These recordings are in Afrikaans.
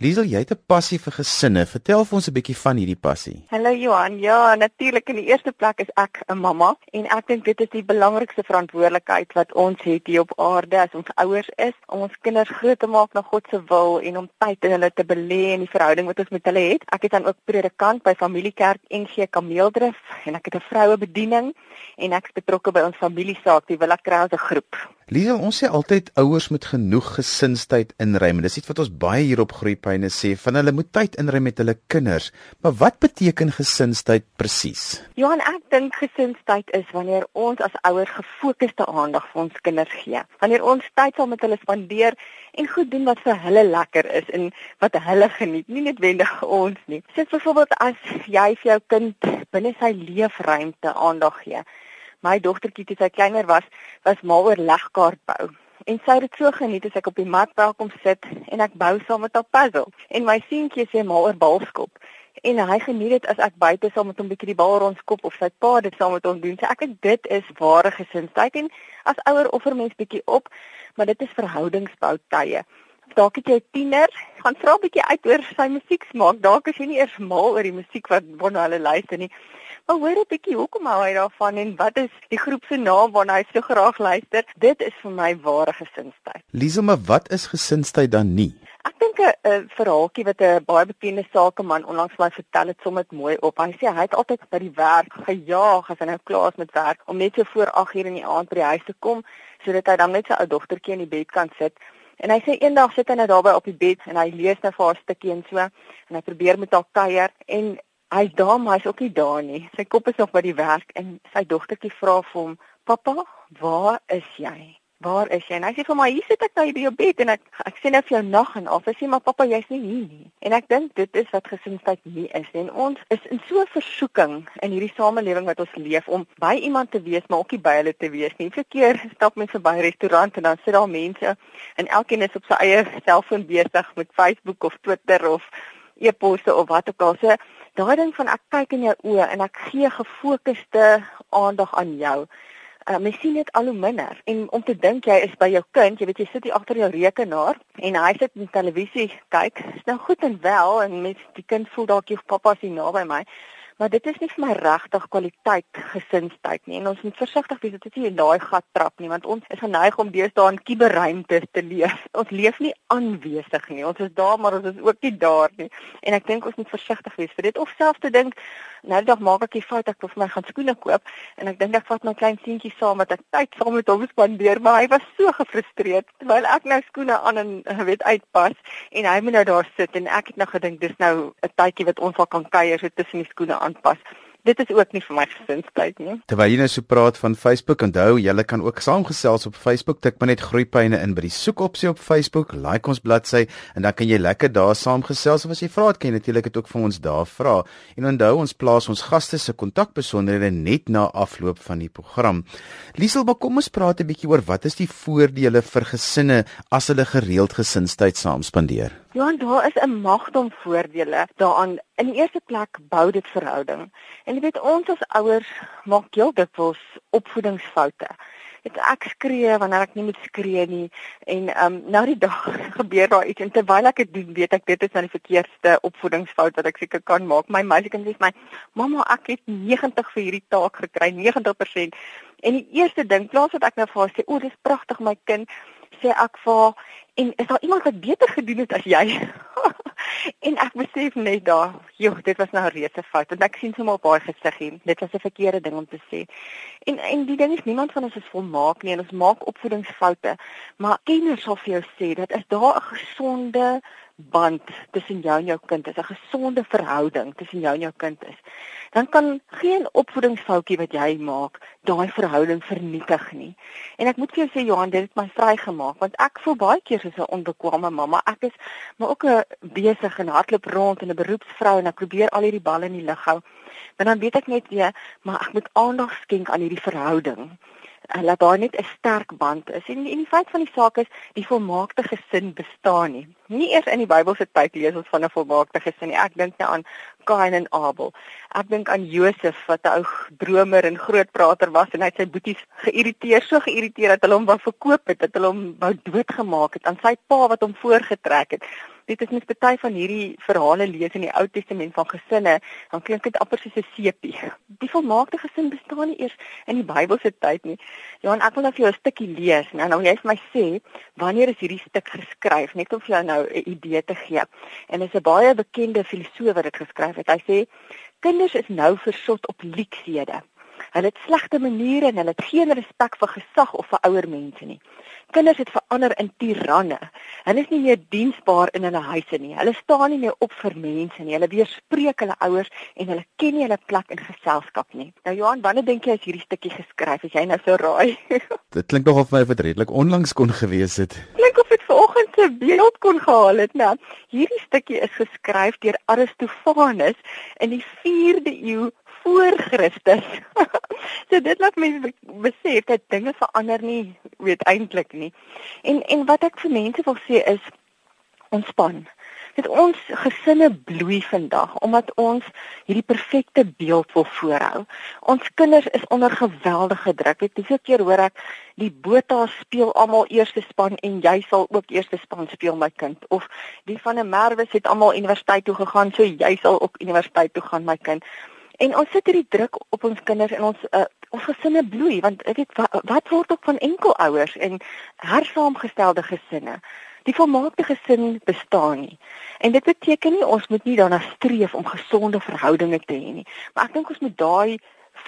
Liesel, jy het 'n passie vir gesinne. Vertel vir ons 'n bietjie van hierdie passie. Hallo Johan. Ja, natuurlik in die eerste plek is ek 'n mamma en ek dink dit is die belangrikste verantwoordelikheid wat ons het hier op aarde as ons ouers is om ons kinders groot te maak na God se wil en om tyd in hulle te belê in die verhouding wat ons met hulle het. Ek is dan ook predikant by Familiekerk NG Kameeldrif en ek het 'n vroue bediening en ek is betrokke by ons familiesaak, die Villa Krause groep. Liesel, ons sê altyd ouers moet genoeg gesinstyd inruim. Dis iets wat ons baie hier op Groepyne sê, van hulle moet tyd inruim met hulle kinders. Maar wat beteken gesinstyd presies? Johan, ek dink gesinstyd is wanneer ons as ouers gefokusde aandag vir ons kinders gee. Wanneer ons tyd saam met hulle spandeer en goed doen wat vir hulle lekker is en wat hulle geniet, nie noodwendig ons nie. Soos byvoorbeeld as jy vir jou kind binne sy leefruimte aandag gee my dogtertjie toe sy kleiner was, was mal oor legkaart bou. En sy het dit so geniet as ek op die mat by kom sit en ek bou saam met haar puzzle. En my seentjie sê mal oor balskop. En hy geniet dit as ek buite saam met hom 'n bietjie die bal rondskop of sy pa dit saam met hom doen. So ek dink dit is ware gesinstyd en as ouer offer mens bietjie op, maar dit is verhoudingsbou tye. Dalk het jy 'n tiener, gaan vra 'n bietjie uit oor sy musieksmaak. Dalk is jy nie eers mal oor die musiek wat wanneer hulle luister nie. Maar hoor 'n bietjie hoekom hou hy daarvan en wat is die groep se naam waarna hy so graag luister? Dit is vir my ware gesinstyd. Liesel, maar wat is gesinstyd dan nie? Ek dink 'n verhaaltjie wat 'n baie bekende sakeman onlangs my vertel het sommer mooi op. Hy sê hy het altyd by die werk gejaag as hy nou klaar is met werk om net so voor 8:00 in die aand by die huis te kom sodat hy dan net sy ou dogtertjie in die bed kan sit. En hy sê eendag sit hy net daarby op die bed en hy lees net vir haar 'n stukkie en so en hy probeer met haar kuier en Hy's daar, maar hy's ook nie daar nie. Sy kop is nog by die werk en sy dogtertjie vra vir hom: "Pappa, waar is jy? Waar is jy?" En hy sê vir my: "Hier sit ek nou by jou bed en ek ek sien nou vir jou nag en af. Hy sê: "Maar pappa, jy's nie hier nie." En ek dink dit is wat gesinstyd nie is nie. En ons is in so 'n versoeking in hierdie samelewing wat ons leef om by iemand te wees, maar ook nie by hulle te wees nie. Verkeer stap mense by 'n restaurant en dan sit daar mense en elkeen is op sy eie selfoon besig met Facebook of Twitter of e-posse of wat ook al. So daai ding van ek kyk in jou oë en ek gee gefokusde aandag aan jou. Uh, mens sien dit al hoe minder en om te dink jy is by jou kind, jy weet jy sit hier agter jou rekenaar en hy sit in televisie kyk. Is nou goed en wel en mens die kind voel dalk jy pappa is hier naby my. Maar dit is nie vir my regtig kwaliteit gesinstyd nie. En ons moet versigtig wees dat dit nie in daai gat trap nie, want ons is geneig om deesdae in kuberruimtes te leef. Ons leef nie aanwesig nie. Ons is daar, maar ons is ook nie daar nie. En ek dink ons moet versigtig wees vir dit of self te dink, nou dag maak ek die fout ek wil vir my gaan skoene koop en ek dink ek vat my klein seentjie saam wat ek tyd saam met hom spandeer, maar hy was so gefrustreerd terwyl ek nou skoene aan en weet uitpas en hy moet nou daar sit en ek het nou gedink dis nou 'n tydjie wat ons al kan kuier so tussen die skoene aan aanpas. Dit is ook nie vir my gesinstyd nie. Terwyl jy nou so praat van Facebook, onthou jy kan ook saamgesels op Facebook. Tik maar net groeipyne in by die soekopsie op Facebook, like ons bladsy en dan kan jy lekker daar saamgesels of as jy vra het, kan jy natuurlik dit ook vir ons daar vra. En onthou ons plaas ons gaste se kontakbesonderhede net na afloop van die program. Liesel, maar kom ons praat 'n bietjie oor wat is die voordele vir gesinne as hulle gereeld gesinstyd saam spandeer? Ja, daar is 'n magdom voordele daaraan. In die eerste plek bou dit verhouding. En jy weet ons as ouers maak heel dikwels opvoedingsfoute. Dit ek skree wanneer ek nie moet skree nie en ehm um, nou die dag gebeur daar iets en terwyl ek dit doen, weet ek dit is nou die verkeerdste opvoedingsfout wat ek seker kan maak. My meisiekind sê my: "Mamma, ek het 90 vir hierdie taak gekry, 90%." En die eerste ding, plaas wat ek nou vir haar sê, "O, dis pragtig my kind." sê ek vir en is daar iemand wat beter gedoen het as jy? en ek besef net daar, joh, dit was nou 'n reuse fout want ek sien sommer op haar gesig hier. Dit was 'n verkeerde ding om te sê. En en die ding is niemand van ons is volmaak nie en ons maak opvoedingsfoute, maar kenners sal vir jou sê dat is daar 'n gesonde band tussen jou en jou kind is 'n gesonde verhouding tussen jou en jou kind is dan kan geen opvoedingsfoutjie wat jy maak daai verhouding vernietig nie. En ek moet vir jou sê Johan dit het my vrygemaak want ek voel baie keer soos 'n onbekwame mamma. Ek is maar ook 'n besig en hardloop rond en 'n beroepsvrou en ek probeer al hierdie balle in die lug hou. Dan dan weet ek net jy maar ek moet aandag skenk aan hierdie verhouding hulle daar net 'n sterk band is. En, en die feit van die saak is die volmaakte gesin bestaan nie. Nie eers in die Bybel se tyd lees ons van 'n volmaakte gesin nie. Ek dink net aan Kain en Abel. Ek dink aan Josef wat 'n ou dromer en groot prater was en hy het sy boeties geïrriteer, so geïrriteer dat hulle hom wou verkoop het, dat hulle hom wou doodgemaak het aan sy pa wat hom voorgetrek het. Dit is net baie van hierdie verhale lees in die Ou Testament van gesinne, dan klink dit amper soos 'n sepie. Die volmaakte gesin bestaan nie eers in die Bybelse tyd nie. Johan, ek wil net vir jou 'n stukkie lees. Nou nou jy vir my sê, wanneer is hierdie stuk geskryf? Net om vir jou nou 'n idee te gee. En dit is 'n baie bekende filosoof wat dit geskryf het. Hy sê kinders is nou versot op lieksede. Hulle het slegte maniere en hulle het geen respek vir gesag of vir ouer mense nie. Kinders het verander in tiranne. Hulle is nie meer diensbaar in hulle huise nie. Hulle staan nie meer op vir mense nie. Hulle weerspreek hulle ouers en hulle ken nie hulle plek in geselskap nie. Nou Johan, wanneer dink jy as hierdie stukkie geskryf is? Jy nou so raai. dit klink nogal vir my wat redelik onlangs kon gewees het. Klink of dit vanoggend se beeld kon gehaal het, né? Nou, hierdie stukkie is geskryf deur Aristofanes in die 4de eeu voor Christus. so dit laat mense besef dat dinge verander nie weet eintlik nie. En en wat ek vir mense wil sê is ontspan. Dit ons gesinne bloei vandag omdat ons hierdie perfekte beeld wil voorhou. Ons kinders is onder geweldige druk. Ek dis 'n keer hoor ek die Botha speel almal eerste span en jy sal ook eerste span speel my kind of die van 'n Merwe het almal universiteit toe gegaan, so jy sal ook universiteit toe gaan my kind. En ons sit hierdie druk op ons kinders en ons uh, ons gesinne bloei want ek weet wat, wat word ook van enkelouers en hersaamgestelde gesinne. Die volmaakte gesin bestaan nie. En dit beteken nie ons moet nie daarna streef om gesonde verhoudinge te hê nie. Maar ek dink ons moet daai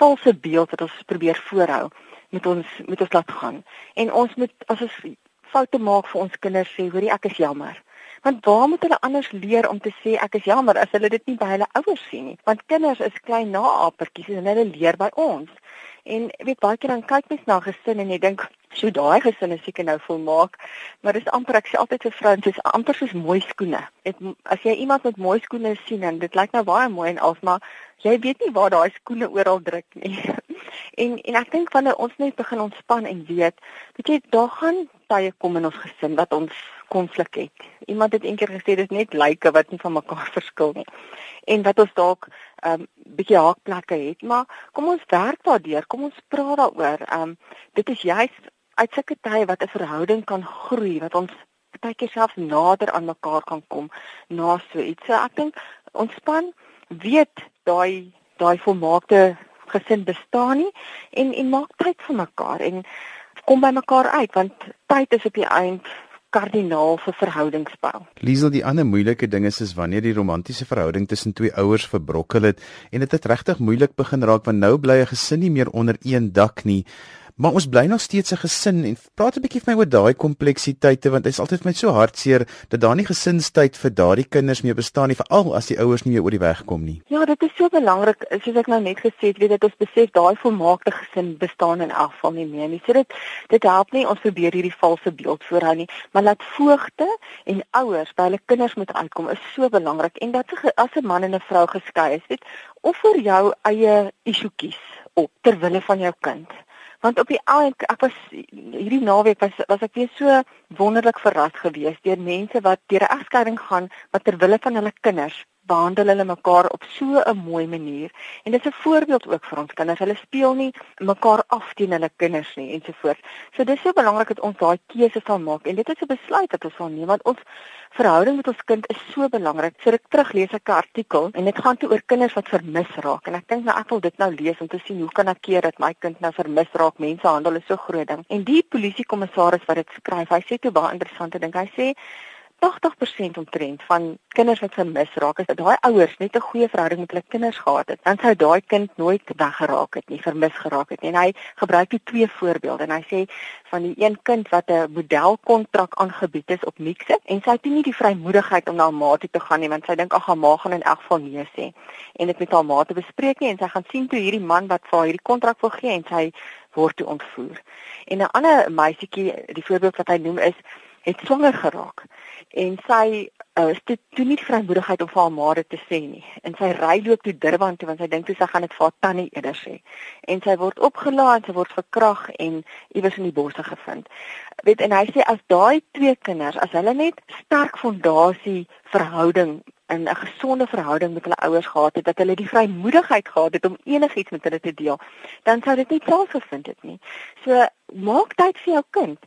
valse beeld wat ons probeer voorhou met ons met ons laat gaan. En ons moet as ons foute maak vir ons kinders sê, hoorie ek is jammer. Want waar moet hulle anders leer om te sê ek is jammer as hulle dit nie by hulle ouers sien nie? Want kinders is klein naapertjies en hulle leer by ons. En weet baie keer dan kyk mens na gesin en jy dink, "So daai gesin is seker nou volmaak." Maar dis amper ek sê altyd vir vrouens, dis amper soos mooi skoene. Dit as jy iemand met mooi skoene sien en dit lyk nou baie mooi en als maar jy weet nie waar daai skoene oral druk nie. en en ek dink wanneer ons net begin ontspan en weet, weet jy, daar gaan tye kom in ons gesin wat ons konflik het. Iemand het eendag gesê dit is net lyke wat nie van mekaar verskil nie. En wat ons dalk 'n um, bietjie haakplekke het, maar kom ons werk daardeur, kom ons praat daaroor. Um dit is juist uit sulke tye wat 'n verhouding kan groei, wat ons baie keer selfs nader aan mekaar kan kom na so iets. So ek dink ontspan weet daai daai volmaakte gesin bestaan nie en en maak tyd vir mekaar en kom by mekaar uit want tyd is op die eind kardinaal vir verhoudingsbou. Liesel, die ander moeilike ding is is wanneer die romantiese verhouding tussen twee ouers verbrokkel het en dit het regtig moeilik begin raak want nou bly 'n gesin nie meer onder een dak nie. Maar ons bly nog steeds 'n gesin en praat 'n bietjie vir my oor daai kompleksiteite want dit is altyd vir my so hartseer dat daar nie gesinstyd vir daardie kinders meer bestaan nie veral as die ouers nie meer oor die weg kom nie. Ja, dit is so belangrik soos ek nou net gesê het, weet dit ons besef daai volmaakte gesin bestaan in elk geval nie meer nie. So dit dit help nie ons probeer hierdie valse beeld voorhou nie, maar laat voogte en ouers by hulle kinders moet uitkom is so belangrik en dat as 'n man en 'n vrou geskei is, weet offer jou eie isuetjies op ter wille van jou kind want op die einde ek was hierdie naweek was was ek weer so wonderlik verras gewees deur mense wat deur 'n egskeiding gaan wat ter wille van hulle kinders behandel hulle mekaar op so 'n mooi manier en dit is 'n voorbeeld ook vir ons kinders. Hulle speel nie mekaar af teen hulle kinders nie ensovoorts. So dis so belangrik dat ons daai keuse sal maak en dit is 'n besluit wat ons sal neem want ons verhouding met ons kind is so belangrik. So ek teruglees ek 'n artikel en dit gaan toe oor kinders wat vermis raak en ek dink nou ek wil dit nou lees om te sien hoe kan ek keer dat my kind nou vermis raak. Mensehandel is so groot ding. En die polisiekommissaris wat dit skryf, hy sê toe baie interessante ding. Hy sê 80% omtrent van kinders wat vermis raak dat daai ouers net 'n goeie verhouding met hulle kinders gehad het. Dan sou daai kind nooit weggeraak het nie, vermis geraak het nie. En hy gebruik die twee voorbeelde en hy sê van die een kind wat 'n modelkontrak aangebied is op Mixe en sy het nie die vrymoedigheid om na haar ma toe te gaan nie want sy dink ag haar ma gaan in elk geval nee sê en dit met haar ma te bespreek nie en sy gaan sien toe hierdie man wat vir haar hierdie kontrak wil gee en sy word toe ontvoer. En 'n ander meisietjie, die voorbeeld wat hy noem is het swanger geraak. En sy uh, toe, toe nie vrymoedigheid om vir haar ma te sê nie. En sy ry loop toe Durban toe want sy dink sy gaan dit vir haar tannie eerder sê. En sy word opgelaai en sy word verkrag en iewers in die bosse gevind. Weet en hy sê as daai twee kinders as hulle net sterk fondasie verhouding en 'n gesonde verhouding met hulle ouers gehad het dat hulle die vrymoedigheid gehad het om enigiets met hulle te deel dan sou dit nie plaasgevind het nie. So maak tyd vir jou kind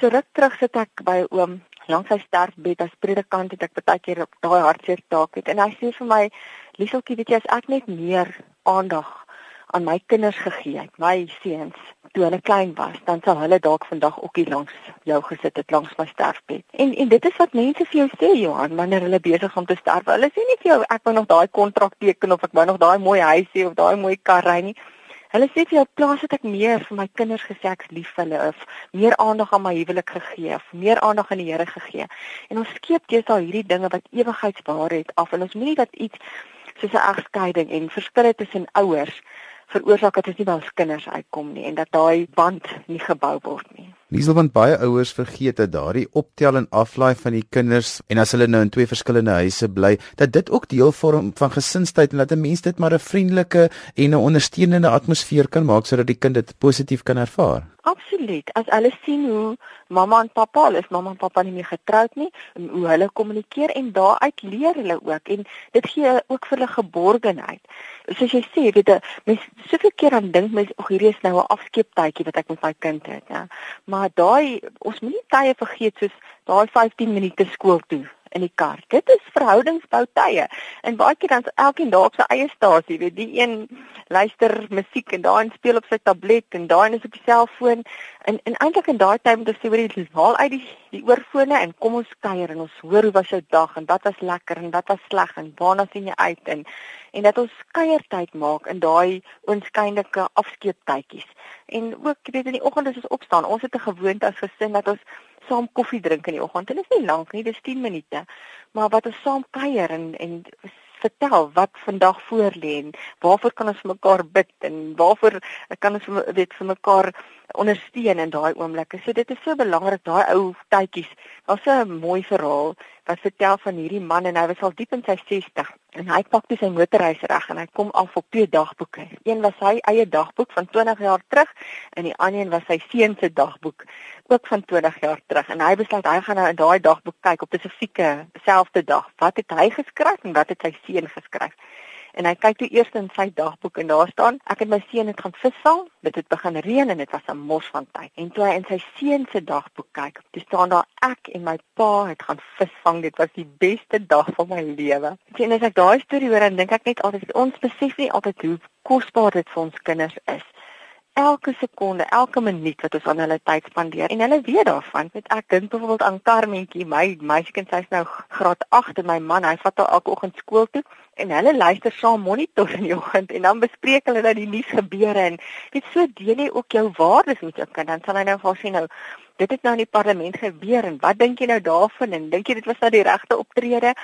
So ruk terug sit ek by oom langs sy sterfbed as predikant het ek baie keer daai hartseer taak het en hy sê vir my Lieseltjie weet jy as ek net meer aandag aan my kinders gegee het, my seuns, toe hulle klein was, dan sou hulle dalk vandag ook hier langs jou gesit het langs my sterfbed. En en dit is wat mense vir jou sê Johan, wanneer hulle besig om te sterf. Hulle sê nie vir jou ek wou nog daai kontrak teken of ek wou nog daai mooi huis hê of daai mooi kar ry nie. Hulle sê vir jou plaas het ek meer vir my kinders gesê ek lief hulle of meer aandag aan my huwelik gegee of meer aandag aan die Here gegee. En ons skeep teenoor hierdie dinge wat ewigheidswaarheid af en ons moenie dat iets soos 'n egskeiding en verskille tussen ouers veroorsaak dat dit nie by ons kinders uitkom nie en dat daai band nie gebou word nie. Liesel want baie ouers vergeet dat daardie optel en aflaai van die kinders en as hulle nou in twee verskillende huise bly, dat dit ook deel vorm van gesinstyd en dat 'n mens dit maar 'n vriendelike en 'n ondersteunende atmosfeer kan maak sodat die kind dit positief kan ervaar. Absoluut. As hulle sien hoe mamma en pappa, hulle is mamma en pappa nie meer getroud nie, hoe hulle kommunikeer en daaruit leer hulle ook en dit gee ook vir hulle geborgenheid soos jy sê, weet jy, mens soveel keer aan dink mens, ag hierdie is nou 'n afskeeptydjie wat ek met my kind het, ja. Maar daai ons moenie tye vergeet soos daai 15 minute skool toe in die kar. Dit is verhoudingsbou tye. En baie keer dan elkeen daar op sy eie stasie, weet die een luister musiek en daai een speel op sy tablet en daai een is op die selfoon. En en eintlik in daai tyd moet jy sê hoor jy haal uit die die oorfone en kom ons kuier en ons hoor hoe was jou dag en wat was lekker en wat was sleg en waarna sien jy uit en en dat ons kuiertyd maak in daai oënskynlike afskeeptydjies. En ook weet in die oggend as ons opstaan, ons het 'n gewoonte as gesin dat ons saam koffie drink in die oggend. Dit is nie lank nie, dis 10 minute. Maar wat ons saam kuier en en vertel wat vandag voor lê en waarvoor kan ons mekaar bid en waarvoor kan ons weet vir mekaar ondersteun in daai oomblikke. So dit is so belangrik daai ou tydjies. Daar's 'n mooi verhaal wat vertel van hierdie man en hy was al diep in sy 60 en hy pak toe sy motorreis reg en hy kom af op twee dagboeke. Een was sy eie dagboek van 20 jaar terug en die ander een was sy seun se dagboek ook van 20 jaar terug. En hy besluit hy gaan nou in daai dagboek kyk op spesifieke selfde dag. Wat het hy geskryf en wat het sy seun geskryf? En hy kyk toe eers in sy dagboek en daar staan ek het my seun het gaan visvang dit het begin reën en dit was 'n mos van tyd. En toe hy in sy seun se dagboek kyk toe staan daar ek en my pa het gaan visvang. Dit was die beste dag van my lewe. Sien as ek daai storie hoor dan dink ek net altyd ons besef nie altyd hoe kosbaar dit vir ons kinders is elke sekonde, elke minuut wat ons aan hulle tyd spandeer en hulle weet daarvan. Weet ek dink byvoorbeeld aan Carmentjie, my meisiekind, sy's nou graad 8 en my man, hy vat haar elke oggend skool toe en hulle luister saam monitor in die oggend en dan bespreek hulle dat die nuus gebeure en weet so deel jy ook jou waardes met jou kind. Dan sal hy nou vir sien nou dit het nou in die parlement gebeur en wat dink jy nou daarvan en dink jy dit was nou die regte optrede?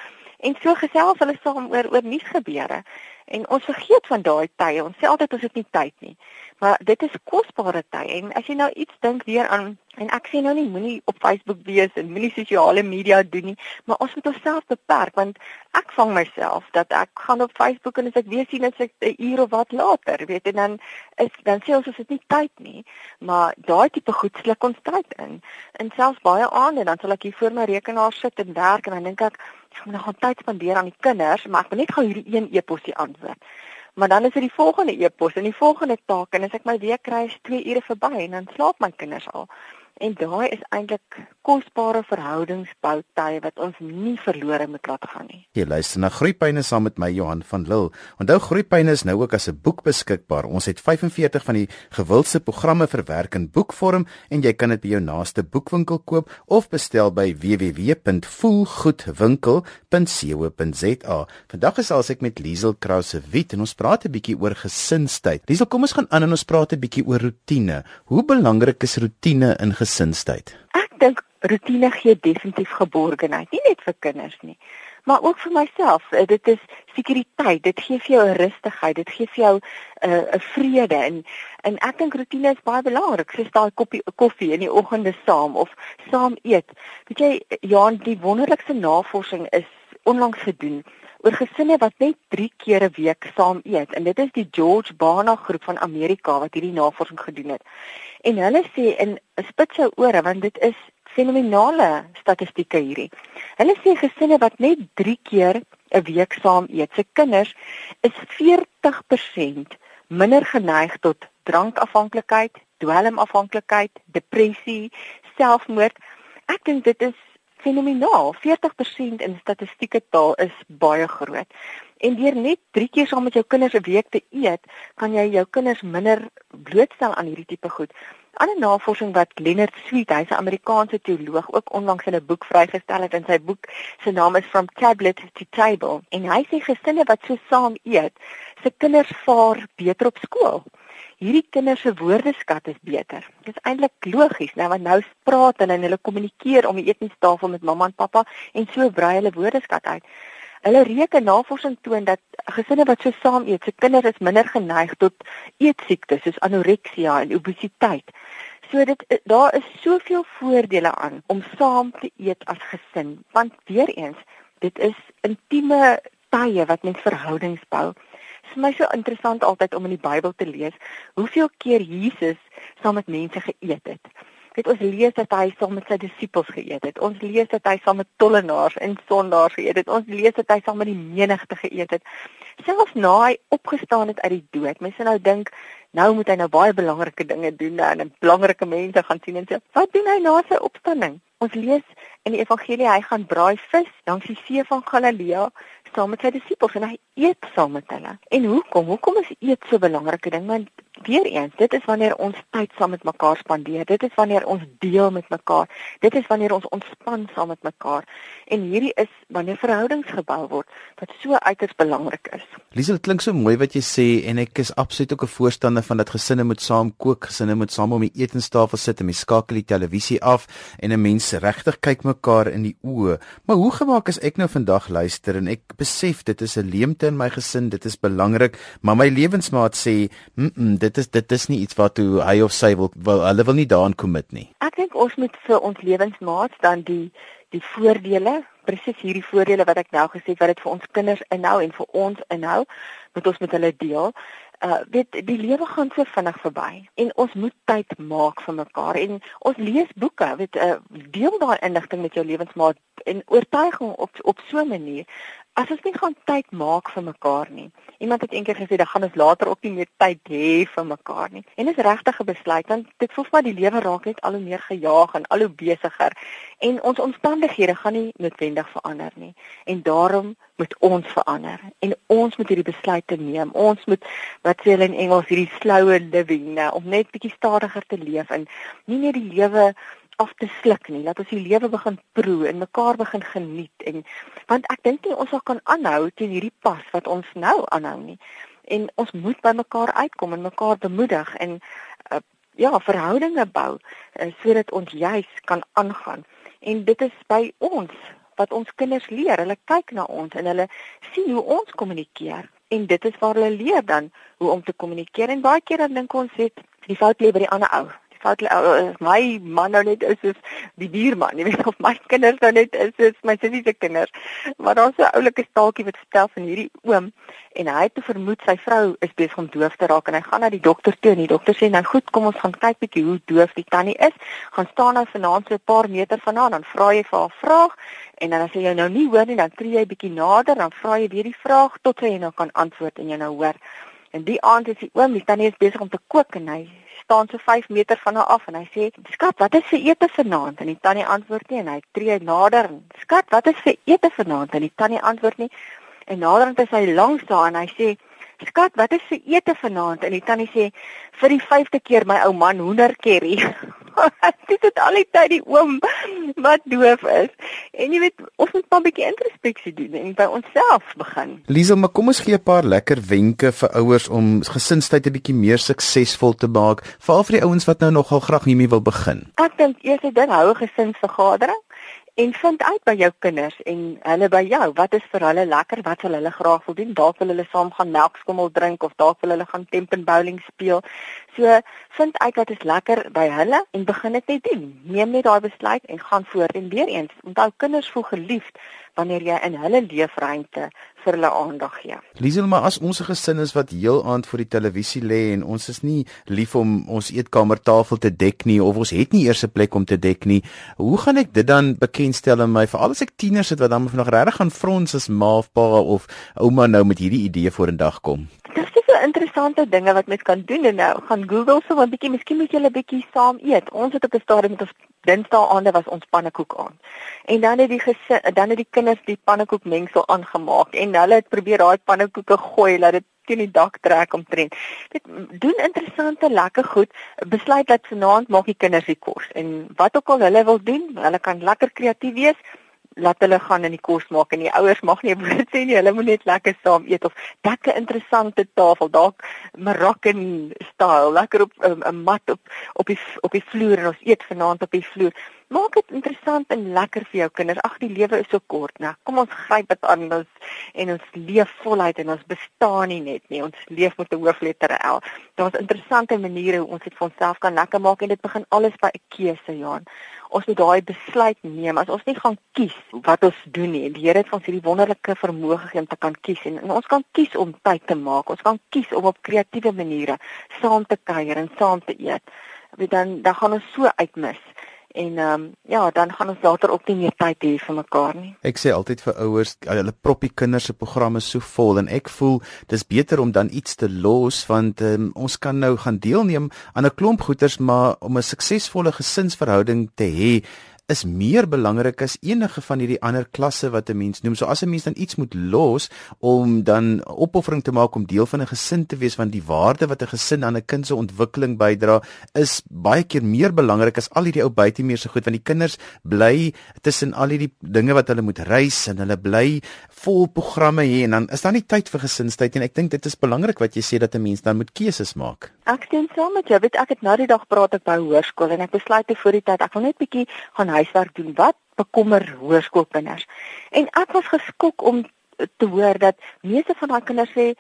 En so gesels hulle saam oor oor nuus gebeure. En ons vergeet van daai tye. Ons sê altyd ons het nie tyd nie. Maar dit is kosbare tyd. En as jy nou iets dink weer aan en ek sê nou nie moenie op Facebook wees en moenie sosiale media doen nie, maar ons moet onsself beperk want ek vang myself dat ek gaan op Facebook en as ek weer sien as ek 'n uur of wat later, weet en dan is dan sê ons as dit nie tyd nie, maar daai tipe goed sluk ons tyd in. En selfs baie aande dan sal ek hier voor my rekenaar sit en werk en dan dink ek ek moet nog tyd spandeer aan die kinders, maar ek wil net gou hierdie een e-posie antwoord. Maar dan is dit die volgende e-pos en die volgende taak en as ek my week kry is 2 ure verby en dan slaap my kinders al. En daai is eintlik kosbare verhoudingsboutye wat ons nie verlore moet laat gaan nie. Jy luister na Groepyne saam met my Johan van Lille. Onthou Groepyne is nou ook as 'n boek beskikbaar. Ons het 45 van die gewildste programme verwerk in boekvorm en jy kan dit by jou naaste boekwinkel koop of bestel by www.voelgoedwinkel.co.za. Vandag gesels ek met Liesel Krause Wit en ons praat 'n bietjie oor gesinstyd. Liesel, kom ons gaan aan en ons praat 'n bietjie oor rotine. Hoe belangrik is rotine in gesinstyd? Ek dink rotine gee definitief geborgenheid, nie net vir kinders nie, maar ook vir myself. Eh, dit is sekuriteit, dit gee vir jou 'n rustigheid, dit gee vir jou 'n uh, 'n vrede en en ek dink rotine is baie belangrik. Soos daai koppie koffie in die oggende saam of saam eet. Weet jy, Johan, die wonderlikste navorsing is onlangs gedoen oor gesinne wat net 3 keer 'n week saam eet en dit is die George Bana groep van Amerika wat hierdie navorsing gedoen het. En hulle sê in spits jou ore want dit is fenominale statistieke hierdie. Hulle sê gesinne wat net 3 keer 'n week saam eet, se kinders is 40% minder geneig tot drankafhanklikheid, dwelmafhanklikheid, depressie, selfmoord. Ek dink dit is fenomenaal. 40% in statistieke taal is baie groot. En deur net 3 keer saam met jou kinders 'n week te eet, kan jy jou kinders minder blootstel aan hierdie tipe goed. Ander navorsing wat Leonard Sweet, hy's 'n Amerikaanse teoloog, ook onlangs in 'n boek vrygestel het in sy boek se naam is From Tablet to Table. En hy sê gesinne wat so saam eet, se kinders vaar beter op skool. Hierdie kinders se woordeskat is beter. Dit is eintlik logies, nou want nou praat hulle en hulle kommunikeer om die eetentafel met mamma en pappa en so brei hulle woordeskat uit. Hulle reken navorsing toon dat gesinne wat so saam eet, se kinders is minder geneig tot eetsiektes soos anoreksia en obesiteit. So dit daar is soveel voordele aan om saam te eet as gesin, want weer eens, dit is intieme tye wat mens verhoudings bou. Dit is my so interessant altyd om in die Bybel te lees hoeveel keer Jesus saam met mense geëet het. Dit ons lees dat hy saam met sy disippels geëet het. Ons lees dat hy saam met tollenaars en sondaars geëet het. Ons lees dat hy saam met die menigte geëet het. Selfs na hy opgestaan het uit die dood. Mense nou dink nou moet hy nou baie belangrike dinge doen en belangrike mense gaan sien en sê, "Wat doen hy na sy opstanding?" Ons lees in die evangelie hy gaan braai vis langs die see van Galilea saam met sy disippels en hy eet saam met hulle. En hoekom? Hoekom is eet so 'n belangrike ding? Want weer eens, dit is wanneer ons tyd saam met mekaar spandeer. Dit is wanneer ons deel met mekaar. Dit is wanneer ons ontspan saam met mekaar. En hierdie is wanneer verhoudings gebou word wat so uiters belangrik is. Liesel, klink so mooi wat jy sê en ek is absoluut ook 'n voorstander van dat gesinne moet saam kook, gesinne moet saam om die etenstafel sit en mens skakel die televisie af en 'n mens regtig kyk mekaar in die oë. Maar hoe gemaak as ek nou vandag luister en ek besef dit is 'n leemte in my gesin, dit is belangrik, maar my lewensmaat sê, "Mm, -mm dit is dit is nie iets wat hoe hy of sy wil, wil hulle wil nie daaraan commit nie." Ek dink ons moet vir ons lewensmaat dan die die voordele, presies hierdie voordele wat ek nou gesê het wat dit vir ons kinders inhou en vir ons inhou, moet ons met hulle deel uh weet die lewe gaan so vinnig verby en ons moet tyd maak vir mekaar en ons lees boeke weet uh deel daai inligting met jou lewensmaat en oortuiging op op so 'n manier as ons nie gaan tyd maak vir mekaar nie. Iemand het eendag gesê dan gaan ons later ook nie meer tyd hê vir mekaar nie. En dit is regtig 'n besluit want dit voel vir my die lewe raak net al hoe meer gejaag en al hoe besigger en ons omstandighede gaan nie noodwendig verander nie. En daarom moet ons verander en ons moet hierdie besluite neem. Ons moet wat sê hulle in Engels hierdie slower living nou om net bietjie stadiger te leef en nie net die lewe af te sluk nie. Laat ons die lewe begin proe en mekaar begin geniet en want ek dink nie ons sal kan aanhou teen hierdie pas wat ons nou aanhou nie. En ons moet by mekaar uitkom en mekaar bemoedig en uh, ja, verhoudinge bou uh, sodat ons juis kan aangaan. En dit is by ons wat ons kinders leer. Hulle kyk na ons en hulle sien hoe ons kommunikeer en dit is waar hulle leer dan hoe om te kommunikeer en baie keer dan dink ons het die fout lê by die ander ou wat uh, my man nou net is is die buurman, jy weet of my kinders nou net is is my sussie se kinders. Maar daar's 'n oulike staaltjie wat vertel van hierdie oom en hy het te vermoed sy vrou is besig om doof te raak en hy gaan na die dokter toe en die dokter sê nou goed, kom ons gaan kyk bietjie hoe doof die tannie is. Gaan staan nou vanaand so 'n paar meter vandaan dan vra jy vir haar vraag en dan as jy nou nie hoor nie dan tree jy bietjie nader dan vra jy weer die vraag tot sy nou kan antwoord en jy nou hoor. En die aand is die oom, die tannie is besig om te kook en hy staan so 5 meter van haar af en hy sê: "Skat, wat is vir ete vanaand?" En die tannie antwoord nie en hy tree nader. "Skat, wat is vir ete vanaand?" En die tannie antwoord nie. En naderhand is hy langs daar en hy sê: "Skat, wat is vir ete vanaand?" En die tannie sê: "Vir die 5de keer my ou man hoender curry." dit het al die tyd die oom wat doof is. En jy weet, ons moet maar 'n bietjie introspeksie doen en by onsself begin. Liesel, maar kom ons gee 'n paar lekker wenke vir ouers om gesinstyd 'n bietjie meer suksesvol te maak, veral vir die ouens wat nou nogal graag hiermee wil begin. Ek dink eers ding hou 'n gesinsvergadering en vind uit by jou kinders en hulle by jou. Wat is vir hulle lekker? Wat wil hulle graag wil doen? Dalk wil hulle saam gaan melkskommel drink of dalk wil hulle gaan tempen bowling speel? So vind uit wat is lekker by hulle en begin dit net doen. Neem net daai besluit en gaan voort. En weer eens onthou kinders voel geliefd wanneer jy in hulle leefruimte vir hulle aandag gee. Liesel, maar as ons 'n gesin is wat heel aand voor die televisie lê en ons is nie lief om ons eetkamertafel te dek nie of ons het nie eers 'n plek om te dek nie, hoe gaan ek dit dan bekendstel aan my veral as ek tieners het wat dan nog regtig gaan frons as ma of pa of ouma nou met hierdie idee vorendag kom? Dit interessante dinge wat mens kan doen en nou gaan Google so 'n bietjie, miskien moet jy 'n bietjie saam eet. Ons het op 'n stadium met ons Dinsdae aande was ons pannekoek aan. En dan het die gesin, dan het die kinders die pannekoek mengsel aangemaak en hulle het probeer daai pannekoeke gooi dat dit teen die dak trek omtrent. Dit doen interessante lekker goed. Besluit dat vanaand maak die kinders die kos en wat ook al hulle wil doen, hulle kan lekker kreatief wees laat hulle gaan in die kos maak en die ouers mag nie woord sê nie, hulle moet net lekker saam eet of lekker interessante tafel, dalk Moroccan style, lekker op 'n um, mat op op die op die vloer en ons eet vanaand op die vloer. Maak dit interessant en lekker vir jou kinders. Ag, die lewe is so kort, né? Kom ons gryp dit aan ons en ons leef voluit en ons bestaan nie net nie. Ons leef met 'n hoofletter L. Daar's interessante maniere hoe ons dit vir onsself kan lekker maak en dit begin alles by 'n keuse, Johan ons moet daai besluit neem as ons nie gaan kies wat ons doen nie. Die Here het ons hierdie wonderlike vermoë gegee om te kan kies en, en ons kan kies om tyd te maak. Ons kan kies om op kreatiewe maniere saam te kuier en saam te eet. Want dan dan gaan ons so uitmis en ehm um, ja, dan gaan ons later ook nie meer tyd hê vir mekaar nie. Ek sê altyd vir ouers, hulle prop die kinders se programme so vol en ek voel dis beter om dan iets te los want um, ons kan nou gaan deelneem aan 'n klomp goeters maar om 'n suksesvolle gesinsverhouding te hê is meer belangrik as enige van hierdie ander klasse wat 'n mens noem. So as 'n mens dan iets moet los om dan opoffering te maak om deel van 'n gesin te wees want die waarde wat 'n gesin aan 'n kind se ontwikkeling bydra is baie keer meer belangrik as al hierdie ou buitemuur se goed want die kinders bly tussen al hierdie dinge wat hulle moet reis en hulle bly vol programme hê en dan is daar nie tyd vir gesinstyd en ek dink dit is belangrik wat jy sê dat 'n mens dan moet keuses maak. Ek stem saam met jou. Weet ek het nou die dag praat ek by hoërskool en ek besluit te voor die tyd ek wil net bietjie gaan huiswerk doen. Wat bekommer hoërskoolkinders? En ek was geskok om te hoor dat meeste van daai kinders sê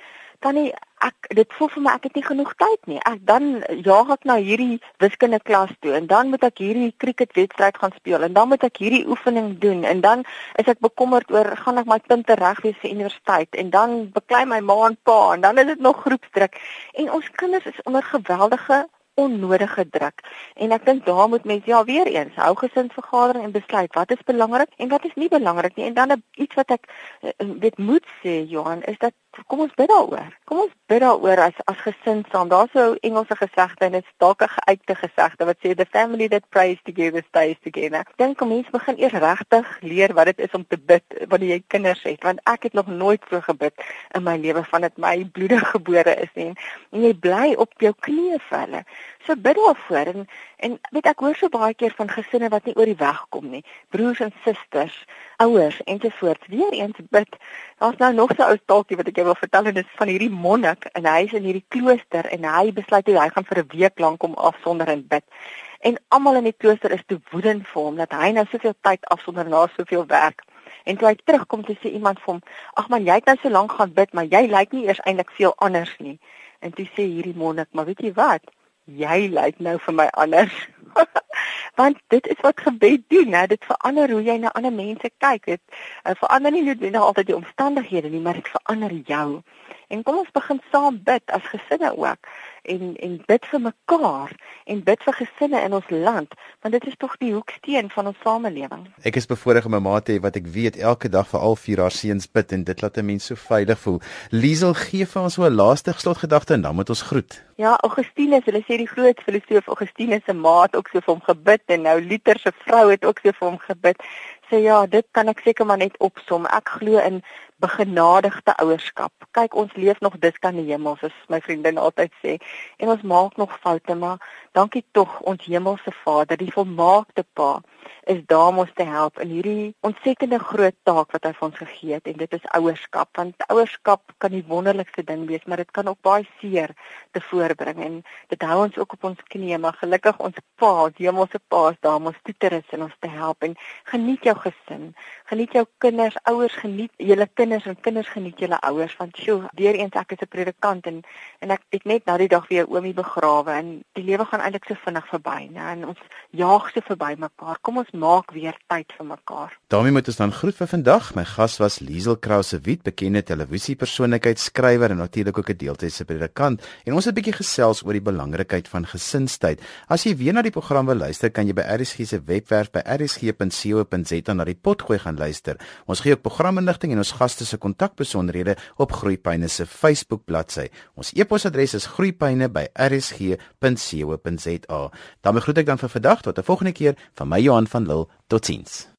tannie ek dit voel vir my ek het nie genoeg tyd nie. Ek dan jaag ek na hierdie wiskunde klas toe en dan moet ek hierdie cricketwedstryd gaan speel en dan moet ek hierdie oefening doen en dan is ek bekommerd oor gaan ek my punte reg wees vir universiteit en dan beklei my ma en pa en dan is dit nog groepsdruk en ons kinders is onder geweldige onnodige druk. En ek dink daar moet mense ja weer eens hou gesinsvergadering en besluit wat is belangrik en wat is nie belangrik nie. En dan iets wat ek eh, weet moet sê Johan is dat kom ons bid daaroor. Kom ons bid daaroor as as gesin saam. Daar's so 'n Engelse gesegde en dit is dalk 'n geuite gesegde wat sê the family that prays together stays together. Dink kom mense begin eers regtig leer wat dit is om te bid wanneer jy kinders het want ek het nog nooit so gebid in my lewe van dit my bloede gebore is en, en jy bly op jou knieë vir hulle. So bid daarvoor en en weet ek hoor so baie keer van gesinne wat nie oor die weg kom nie. Broers en susters, ouers ensovoorts. Weereens bid. Daar's nou nog so 'n ou staaltjie wat ek jou wil vertel en dit is van hierdie monnik en hy is in hierdie klooster en hy besluit hy gaan vir 'n week lank om afsonder en bid. En almal in die klooster is te woedend vir hom dat hy nou soveel tyd afsonder na soveel werk. En toe hy terugkom, toe sê iemand vir hom: "Ag man, jy het nou so lank gaan bid, maar jy lyk nie eers eintlik veel anders nie." En toe sê hierdie monnik: "Maar weet jy wat? Jy lyk nou vir my anders. Want dit is wat gebed doen, hè. Dit verander hoe jy na ander mense kyk. Dit uh, verander nie nou altyd die omstandighede nie, maar dit verander jou. En kom ons begin saam bid as gesinne ook en en bid vir mekaar en bid vir gesinne in ons land want dit is tog die hoeksteen van ons samelewing. Ek is bevoorreg om 'n ma te hê wat ek weet elke dag vir al vier haar seuns bid en dit laat 'n mens so veilig voel. Liesel gee vir ons so 'n laaste slotgedagte en dan moet ons groet. Ja, Augustinus, hulle sê die groot filosoof Augustinus se ma het ook so vir hom gebid en nou Luther se vrou het ook so vir hom gebid. Sê ja, dit kan ek seker maar net opsom. Ek glo in begenadigde ouerskap. Kyk, ons leef nog dis kan die hemel, soos my vriendin altyd sê. En ons maak nog foute, maar dankie tog ons hemelse Vader, die volmaakte Pa is daar om ons te help in hierdie ontsettende groot taak wat hy vir ons gegee het en dit is ouerskap want ouerskap kan die wonderlikste ding wees maar dit kan ook baie seer te voorbring en dit hou ons ook op ons knieë maar gelukkig ons Pa, die hemelse Pa is daar om ons toe te rus en ons te help en geniet jou gesin, geniet jou kinders, ouers geniet julle kinders en kinders geniet julle ouers want sjoe, deur eens ek is 'n predikant en en ek het net nou die dag weer oomie begrawe en die lewe gaan eintlik so vinnig verby, né? En ons jaag so verby mekaar. Kom ons maak weer tyd vir mekaar. daarmee moet ons dan groet vir vandag. My gas was Liesel Krause Wit, bekende televisiepersoonlikheid, skrywer en natuurlik ook 'n deeltydse predikant. En ons het 'n bietjie gesels oor die belangrikheid van gesinstyd. As jy weer na die program wil luister, kan jy by RSG se webwerf by rsg.co.za na die pot gooi gaan luister. Ons gee ook programinligting en ons gaste se kontakbesonderhede op Groepyne se Facebook bladsy. Ons e-posadres is groepyne@rsg.co.za. daarmee groet ek dan vir vandag tot 'n volgende keer van my Johan van Lille. Totsiens.